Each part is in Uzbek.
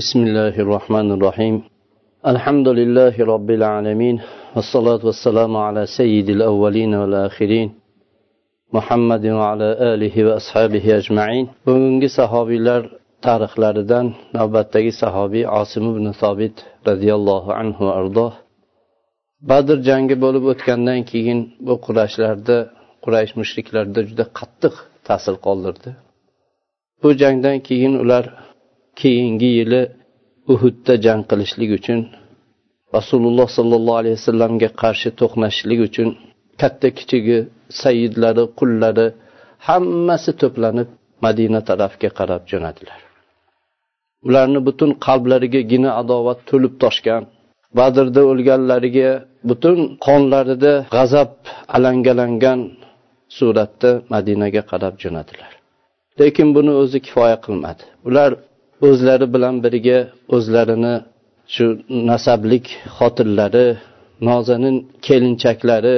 بسم الله الرحمن الرحيم الحمد لله رب العالمين والصلاة والسلام على سيد الأولين والآخرين محمد وعلى آله وأصحابه أجمعين bugungi sahobiylar tarixlaridan navbatdagi sahobiy osim ibn sobit roziyallohu anhu ardoh badr jangi bo'lib o'tgandan keyin bu qurashlarda quraysh mushriklarda juda qattiq ta'sir qoldirdi bu jangdan keyin ular keyingi yili uhudda jang qilishlik uchun rasululloh sollallohu alayhi vasallamga qarshi to'qnashishlik uchun katta kichigi sayyidlari qullari hammasi to'planib madina tarafga qarab jo'nadilar. Ularni butun qalblariga gina adovat to'lib toshgan badrda o'lganlariga butun qonlarida g'azab alangalangan suratda madinaga qarab jo'nadilar. Lekin buni o'zi kifoya qilmadi. Ular o'zlari bilan birga o'zlarini shu nasablik xotinlari nozanin kelinchaklari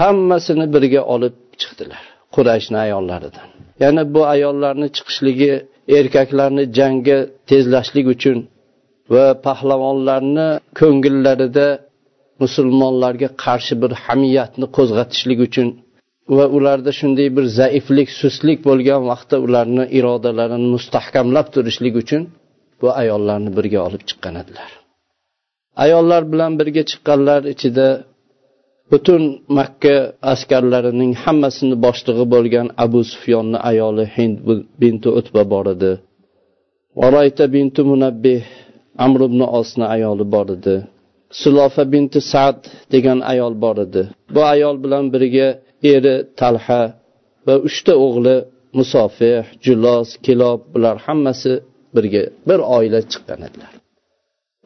hammasini birga olib chiqdilar qurashni ayollaridan. Ya'ni bu ayollarni chiqishligi erkaklarni jangga tezlashlik uchun va pahlavonlarni ko'ngillarida musulmonlarga qarshi bir hamiyatni qo'zg'atishlik uchun va ularda shunday bir zaiflik sustlik bo'lgan vaqtda ularni irodalarini mustahkamlab turishlik uchun bu ayollarni birga olib chiqqan edilar. Ayollar bilan birga chiqqanlar ichida butun makka askarlarining hammasini boshlig'i bo'lgan abu sufyonni ayoli hind binti utba bor edi. Varayta binti munabbih amr ibn osni ayoli bor edi. Sulofa binti sad degan ayol bor edi. Bu ayol bilan birga eri talha va uchta o'g'li musofih julos kilob bular hammasi birga bir oila chiqqan edilar.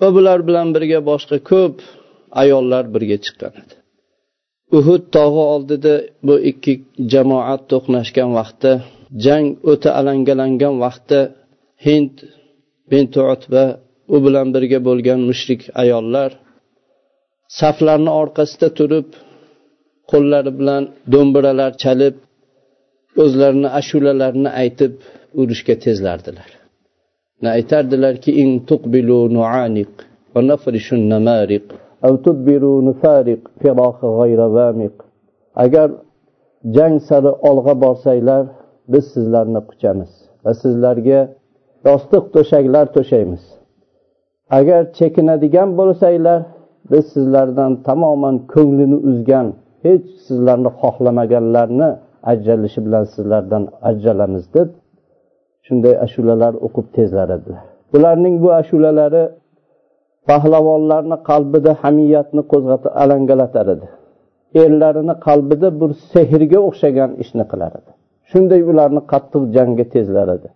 Va bular bilan birga boshqa ko'p ayollar birga chiqqan edi. Uhud tog'i oldida bu ikki jamoat to'qnashgan vaqtda jang o'ta alangalangan vaqtda hind binti utba u bilan birga bo'lgan mushrik ayollar saflarni orqasida turib qo'llari bilan do'mbiralar chalib o'zlarini ashulalarini aytib urushga tezlardilar aytardilarki in tuqbilu nuaniq va nafrishun namariq أو تدبروا نفارق فراق غير وامق agar jang sari olg'a borsanglar biz sizlarni quchamiz va sizlarga yostiq to'shaklar to'shaymiz agar chekinadigan bo'lsanglar biz sizlardan tamoman ko'nglini uzgan hech sizlarni xohlamaganlarni ajralishi bilan sizlardan ajralamiz deb shunday ashulalar o'qib tezlaredilar bularning bu ashulalari pahlavonlarni qalbida hamiyatni qo'zg'atib alangalatar edi erlarini qalbida bir sehrga o'xshagan ishni qilar edi shunday ularni qattiq jangga tezlar edi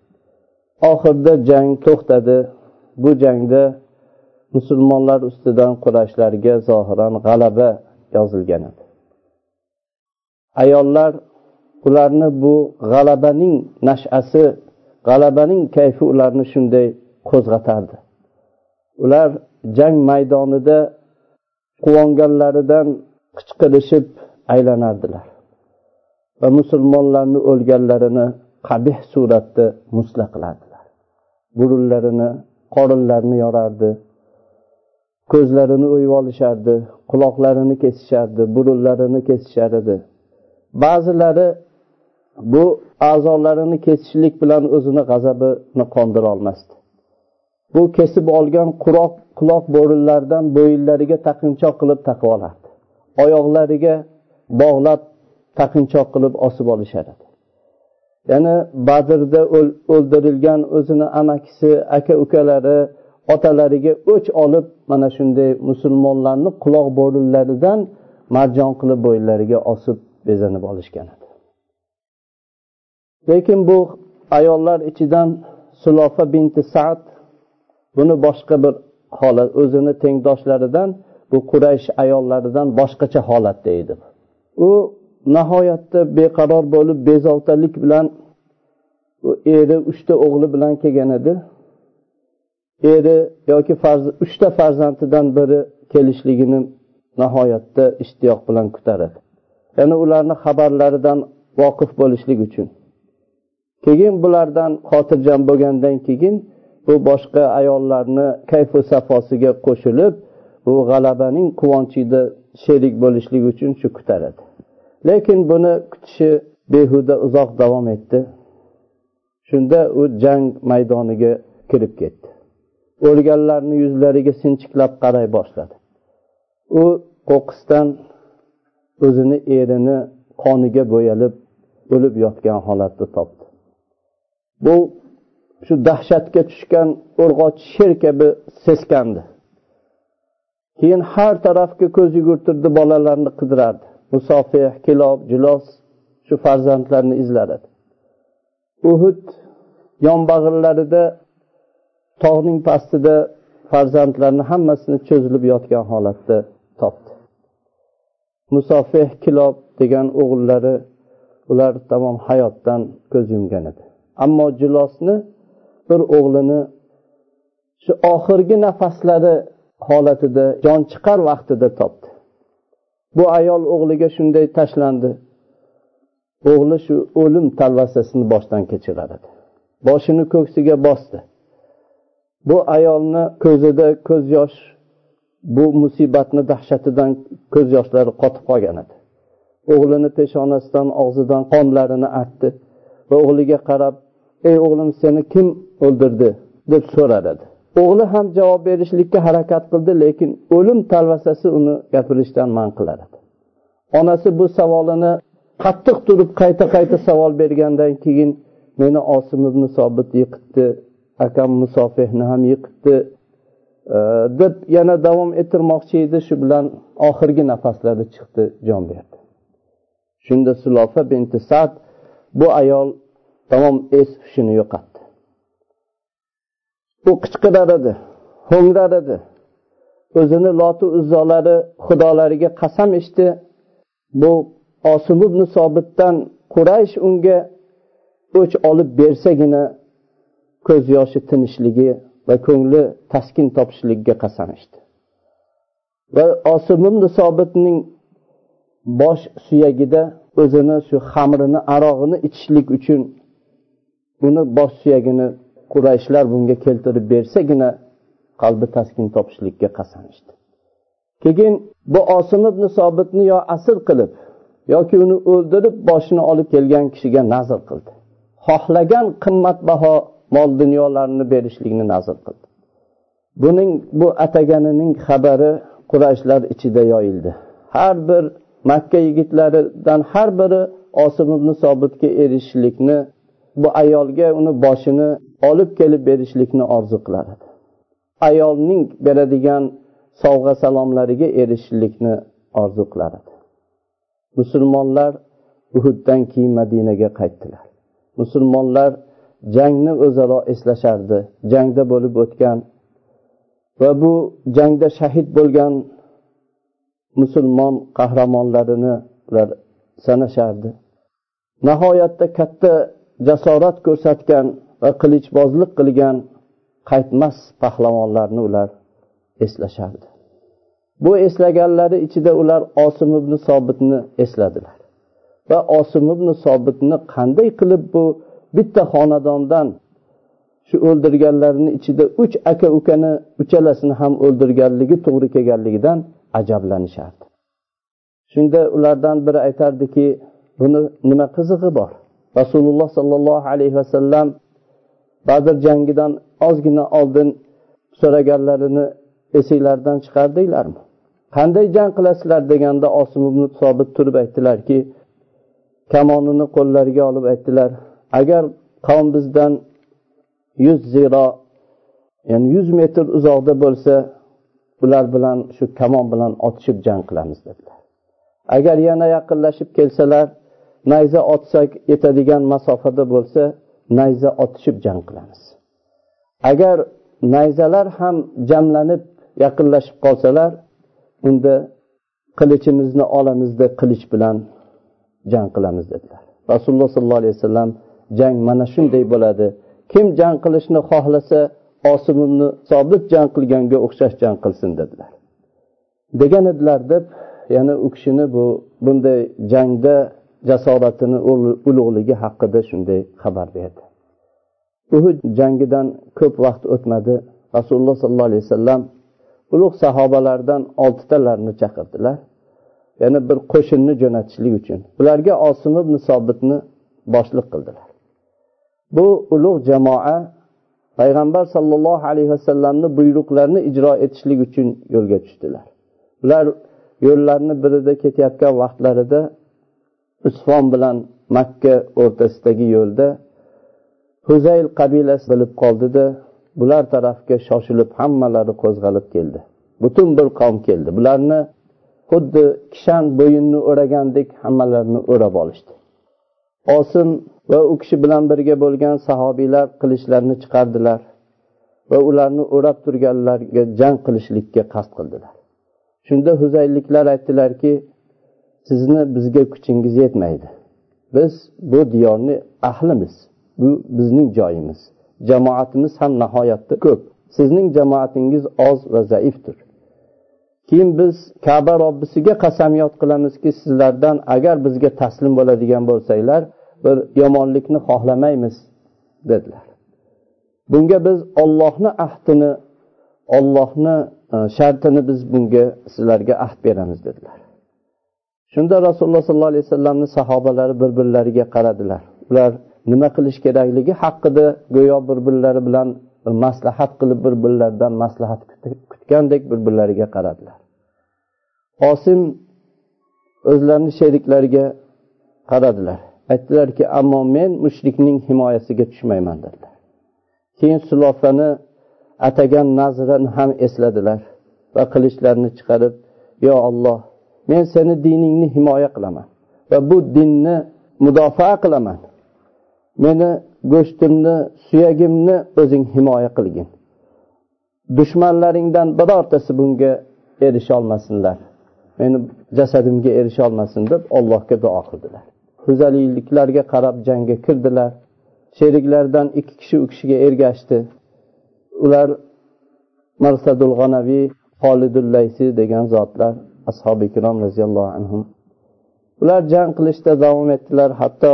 oxirida jang to'xtadi. Bu jangda musulmonlar ustidan qurashlarga zohiran g'alaba yozilgan edi. Ayollar ularni bu g'alabaning nash'asi g'alabaning kayfi ularni shunday qo'zg'atardi. Ular jang maydonida quvonganlaridan qichqirishib aylanardilar va musulmonlarni o'lganlarini qabih suratda musla qilardilar. Burunlarini qorinlarini yorardi ko'zlarini o'yib olishardi quloqlarini kesishardi burunlarini kesishar edi ba'zilari bu a'zolarini kesishlik bilan o'zini g'azabini qondira olmasdi. Bu kesib olgan quroq quloq bo'rinlaridan bo'yinlariga taqinchoq qilib taqib olardi. Oyoqlariga bog'lab taqinchoq qilib osib olishar edi. Ya'ni badrda o'ldirilgan o'zini amakisi aka ukalari otalariga o'ch olib mana shunday musulmonlarni quloq bo'rinlaridan marjon qilib bo'yinlariga osib bezanib olishgan edi. Lekin bu ayollar ichidan sulofa binti saad buni boshqa bir holat o'zini tengdoshlaridan bu quraysh ayollaridan boshqacha holatda edi. U nihoyatda beqaror bo'lib bezovtalik bilan eri uchta o'g'li bilan kelgan edi. Eri yoki uchta farzandidan biri kelishligini nihoyatda ishtiyoq bilan kutar edi. Ya'ni ularni xabarlaridan voqif bo'lishlik uchun. Keyin bulardan xotirjam bo'lgandan keyin bu boshqa ayollarni kayfu safosiga qo'shilib bu g'alabaning quvonchida sherik bo'lishlik uchun shu kutar lekin buni kutishi behuda uzoq davom etdi. Shunda u jang maydoniga kirib ketdi. O'lganlarni yuzlariga sinchiklab qaray boshladi. U qo'qqisdan o'zini erini qoniga bo'yalib o'lib yotgan holatda topdi. Bu shu dahshatga tushgan urg'och sher kabi seskandi. Keyin har tarafga ko'z yugurtirdi bolalarni qidirardi. Musofih kilob julos shu farzandlarni izlar edi uhud yonbag'irlarida tog'ning pastida farzandlarni hammasini cho'zilib yotgan holatda topdi. Musofih kilob degan o'g'illari ular tamom hayotdan ko'z yumgan edi. Ammo julosni bir o'g'lini shu oxirgi nafaslari holatida jon chiqar vaqtida topdi. Bu ayol o'g'liga shunday tashlandi. O'g'li shu o'lim talvasasini boshdan kechiradi boshini ko'ksiga bosdi. Bu ayolni ko'zida ko'z yosh bu musibatni dahshatidan ko'z yoshlari qotib qolgan edi. O'g'lini peshonasidan og'zidan qonlarini artdi va o'g'liga qarab ey o'g'lim seni kim o'ldirdi? deb so'rar edi. O'g'li ham javob berishlikka harakat qildi lekin o'lim talvasasi uni gapirishdan man qilar edi. Onasi bu savolini qattiq turib qayta qayta savol bergandan keyin meni osim ibn sobit yiqitdi akam musofehni ham yiqitdi Э, deb yana davom ettirmoqchi edi. Shu bilan oxirgi nafaslari chiqdi jon berdi shunda sulofa binti sad bu ayol tamom es hushini yo'qotdi. U qichqirar edi ho'ngrar edi. O'zini lotu uzzolari xudolariga qasam ichdi. Bu osim ibn sobitdan quraysh unga o'ch olib bersagina ko'z yoshi tinishligi va ko'ngli taskin topishligiga qasam ichdi va osim ibn sobitning bosh suyagida o'zini shu xamrini arog'ini ichishlik uchun uni bosh suyagini qurayshlar bunga keltirib bersagina qalbi taskin topishlikka qasam ichdi keyin bu osim ibn sobitni yo asir qilib yoki uni o'ldirib boshini olib kelgan kishiga nazr qildi. Xohlagan qimmatbaho mol dunyolarni berishlikni nazr qildi. Buning bu ataganining xabari qurashlar ichida yoyildi. Har bir makka yigitlaridan har biri osim ibn sobitga erishishlikni bu ayolga uni boshini olib kelib berishlikni orzu qilar edi. Ayolning beradigan sovg'a salomlariga erishishlikni orzu qilar edi. Musulmonlar uhuddan keyin madinaga qaytdilar. Musulmonlar jangni o'zaro eslashardi. Jangda bo'lib o'tgan va bu jangda shahid bo'lgan musulmon qahramonlarini ular sanashardi. Nihoyatda katta jasorat ko'rsatgan va qilichbozlik qilgan qaytmas pahlavonlarni ular eslashardi. Bu eslaganlari ichida ular osim ibn sobitni esladilar. Va osim ibn sobitni qanday qilib bu bitta xonadondan shu o'ldirganlarni ichida uch aka ukani uchalasini ham o'ldirganligi to'g'ri kelganligidan ajablanishardi. Shunda ulardan biri aytardiki buni nima qizig'i bor? Rasululloh sollallohu alayhi vasallam badr jangidan ozgina oldin so'raganlarini esinglardan chiqardinglarmi? Qanday jang qilasizlar deganda osim ibn sobit turib aytdilarki kamonini qo'llariga olib aytdilar agar qavm bizdan yuz ziro ya'ni yuz metr uzoqda bo'lsa ular bilan shu kamon bilan otishib jang qilamiz dedilar. Agar yana yaqinlashib kelsalar nayza otsak yetadigan masofada bo'lsa nayza otishib jang qilamiz. Agar nayzalar ham jamlanib yaqinlashib qolsalar unda qilichimizni olamizda qilich bilan jang qilamiz dedilar. Rasululloh sollallohu alayhi vasallam jang mana shunday bo'ladi. Kim jang qilishni xohlasa osim ibn sobit jang qilganga o'xshash jang qilsin dedilar. Degan edilar deb ya'ni u kishini bu bunday jangda jasoratini ulug'ligi haqida shunday xabar berdi. Uhud jangidan ko'p vaqt o'tmadi. Rasululloh sollallohu alayhi vasallam ulug' sahobalardan oltitalarini chaqirdilar. Yana bir qo'shinni jo'natishlik uchun. Ularga osim ibn sobitni boshliq qildilar. Bu ulug' jamoa payg'ambar sollallohu alayhi vasallamni buyruqlarini ijro etishlik uchun yo'lga tushdilar. Ular yo'llarni birida ketayotgan vaqtlarida usfon bilan makka o'rtasidagi yo'lda huzayl qabilasi bilib qoldida bular tarafga shoshilib hammalari qo'zg'alib keldi. Butun bir qavm keldi. Bularni xuddi kishan bo'yinni o'ragandek hammalarini o'rab olishdi. Osim va u kishi bilan birga bo'lgan sahobiylar qilichlarini chiqardilar va ularni o'rab turganlarga jang qilishlikka qasd qildilar. Shunda huzayliklar aytdilarki sizni bizga kuchingiz yetmaydi. Biz bu diyorni ahlimiz bu bizning joyimiz. Jamoatimiz ham nihoyatda ko'p. Sizning jamoatingiz oz va zaifdir. Keyin biz kaba robbisiga qasamyod qilamizki sizlardan agar bizga taslim bo'ladigan bo'lsanglar bir yomonlikni xohlamaymiz dedilar. Bunga biz ollohni ahdini ollohni e, shartini biz bunga sizlarga ahd beramiz dedilar. Shunda rasululloh sollallohu alayhi vasallamni sahobalari bir birlariga qaradilar. Ular nima qilish kerakligi haqida go'yo bir birlari bilan maslahat qilib bir birlaridan maslahat kutgandek bir birlariga qaradilar. Osim o'zlarini sheriklariga qaradilar. Aytdilarki ammo men mushrikning himoyasiga tushmayman dedilar. Keyin sulofani atagan nazrini ham esladilar va qilichlarini chiqarib yo olloh men seni diningni himoya qilaman va bu dinni mudofaa qilaman. Meni go'shtimni suyagimni o'zing himoya qilgin. Dushmanlaringdan birortasi bunga erisholmasinlar meni jasadimga erisholmasin deb allohga duo qildilar. Huzaliyliklarga qarab jangga kirdilar. Sheriklaridan ikki kishi u kishiga ergashdi. Ular marsadul g'anaviy holidul laysi degan zotlar ashobi ikrom roziyallohu anhu ular jang qilishda davom etdilar hatto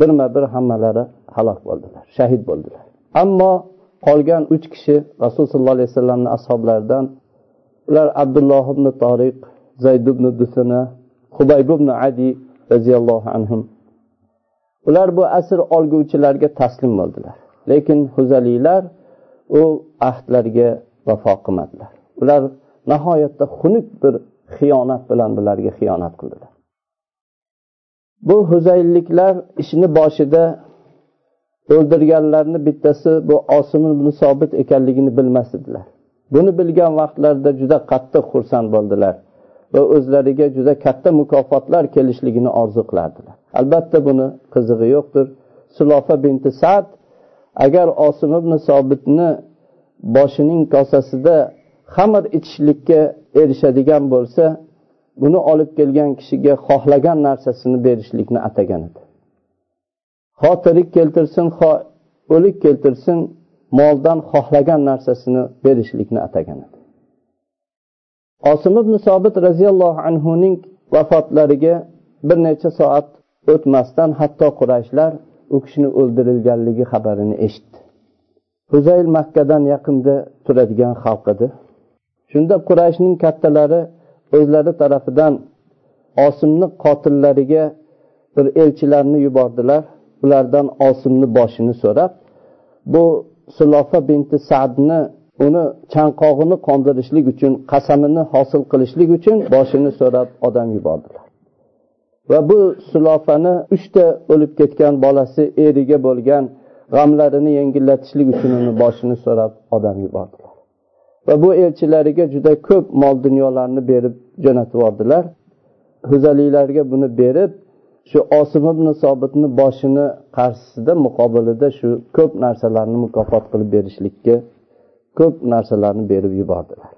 birma bir hammalari halok bo'ldilar shahid bo'ldilar. Ammo qolgan uch kishi rasululloh sollallohu alayhi vasallamni ashoblaridan ular abdulloh ibn toriq zayd ibn dusana hubayb ibn adi roziyallohu anhu ular bu asr olguvchilarga taslim bo'ldilar. Lekin huzaliylar u ahdlarga vafo qilmadilar. Ular nihoyatda xunuk bir xiyonat bilan bularga xiyonat qildilar. Bu huzayilliklar ishni boshida o'ldirganlarni bittasi bu osim ibn sobit ekanligini bilmas edilar. Buni bilgan vaqtlarida juda qattiq xursand bo'ldilar. Va o'zlariga juda katta mukofotlar kelishligini orzu qilardilar. Albatta buni qizig'i yo'qdir. Sulofa binti sad agar osim ibn sobitni boshining kosasida xamir ichishlikka erishadigan bo'lsa buni olib kelgan kishiga xohlagan narsasini berishlikni atagan edi. Ho tirik keltirsin ho o'lik keltirsin moldan xohlagan narsasini berishlikni atagan edi. Osim ibn sobit roziyallohu anhuning vafotlariga bir necha soat o'tmasdan hatto qurayshlar u kishini o'ldirilganligi xabarini eshitdi. Huzayl makkadan yaqinda turadigan xalq edi. Shunda qurayshning kattalari o'zlari tarafidan osimni qotillariga bir elchilarni yubordilar. Ulardan osimni boshini so'rab bu sulofa binti sadni uni chanqog'ini qondirishlik uchun qasamini hosil qilishlik uchun boshini so'rab odam yubordilar. Va bu sulofani uchta o'lib ketgan bolasi eriga bo'lgan g'amlarini yengillatishlik uchun uni boshini so'rab odam yubordilar. Va bu elchilariga juda ko'p mol dunyolarni berib jo'natib yubordilar huzaliylarga buni berib shu osim ibn sobitni boshini qarshisida muqobilida shu ko'p narsalarni mukofot qilib berishlikka ko'p narsalarni berib yubordilar.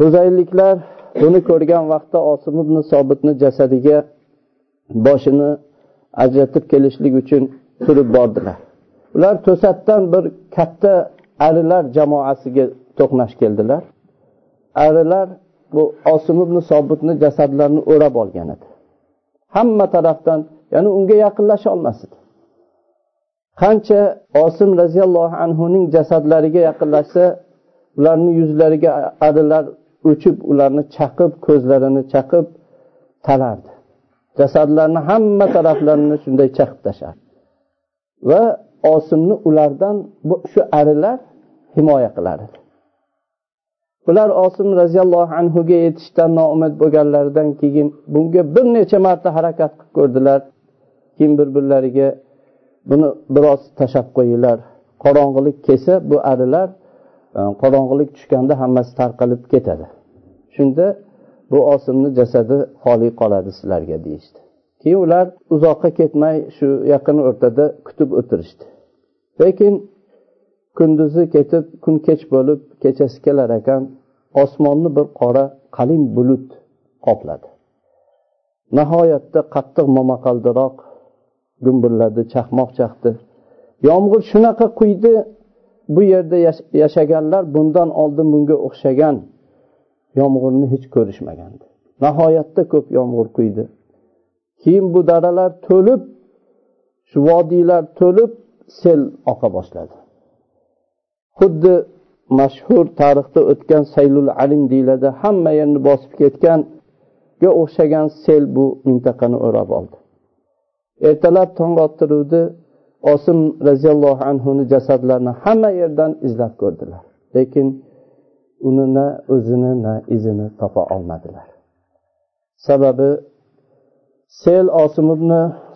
Huzayliklar buni ko'rgan vaqtda osim ibn sobitni jasadiga boshini ajratib kelishlik uchun turib bordilar. Ular to'satdan bir katta arilar jamoasiga to'qnash keldilar. Arilar bu osim ibn sobitni jasadlarini o'rab olgan edi. Hamma tarafdan ya'ni unga yaqinlasha olmas edi. Qancha osim roziyallohu anhuning jasadlariga yaqinlashsa ularni yuzlariga arilar o'chib ularni chaqib ko'zlarini chaqib talardi. Jasadlarni hamma taraflarini shunday chaqib tashlardi va osimni ulardan shu arilar himoya qilar edi ular osim roziyallohu anhuga yetishdan noumid bo'lganlaridan keyin bunga bir necha marta harakat qilib ko'rdilar. Keyin bir birlariga buni biroz tashlab qo'yinglar qorong'ilik kelsa bu arilar e, qorong'ilik tushganda hammasi tarqalib ketadi. Shunda bu osimni jasadi xoli qoladi sizlarga deyishdi. Keyin ular uzoqqa ketmay shu yaqin o'rtada kutib o'tirishdi. Lekin kunduzi ketib kun kech bo'lib kechasi kelar ekan osmonni bir qora qalin bulut qopladi. Nihoyatda qattiq momaqaldiroq gumburladi chaqmoq chaqdi. Yomg'ir shunaqa quydi bu yerda yashaganlar bundan oldin bunga o'xshagan yomg'irni hech ko'rishmagandi. Nihoyatda ko'p yomg'ir quydi. Keyin bu daralar to'lib shu vodiylar to'lib sel oqa boshladi. Xuddi mashhur tarixda o'tgan saylul alim deyiladi hamma yerni bosib ketganga o'xshagan sel bu mintaqani o'rab oldi. Ertalab tong ottiruvdi. Osim roziyallohu anhuni jasadlarini hamma yerdan izlab ko'rdilar. Lekin uni na o'zini na izini topa olmadilar. Sababi sel osim ibn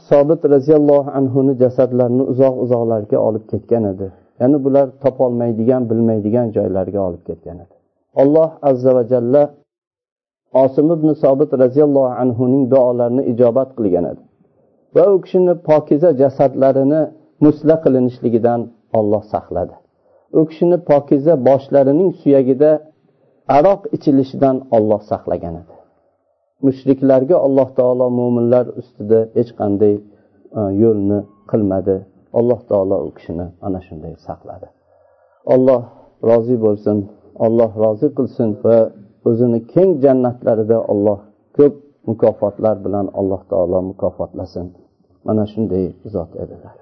sobit roziyallohu anhuni jasadlarini uzoq uzoqlarga olib ketgan edi. Ya'ni bular topolmaydigan bilmaydigan joylarga olib ketgan edi. Alloh azza va jalla osim ibn sobit roziyallohu anhuning duolarini ijobat qilgan edi. Va u kishini pokiza jasadlarini musla qilinishligidan olloh saqladi. U kishini pokiza boshlarining suyagida aroq ichilishidan olloh saqlagan edi. Mushriklarga alloh taolo mo'minlar ustida hech qanday e, yo'lni qilmadi. Alloh taolo u kishini ana shunday saqladi. Alloh rozi bo'lsin alloh rozi qilsin va o'zini keng jannatlarida alloh ko'p mukofotlar bilan alloh taolo mukofotlasin. Mana shunday zot edilar.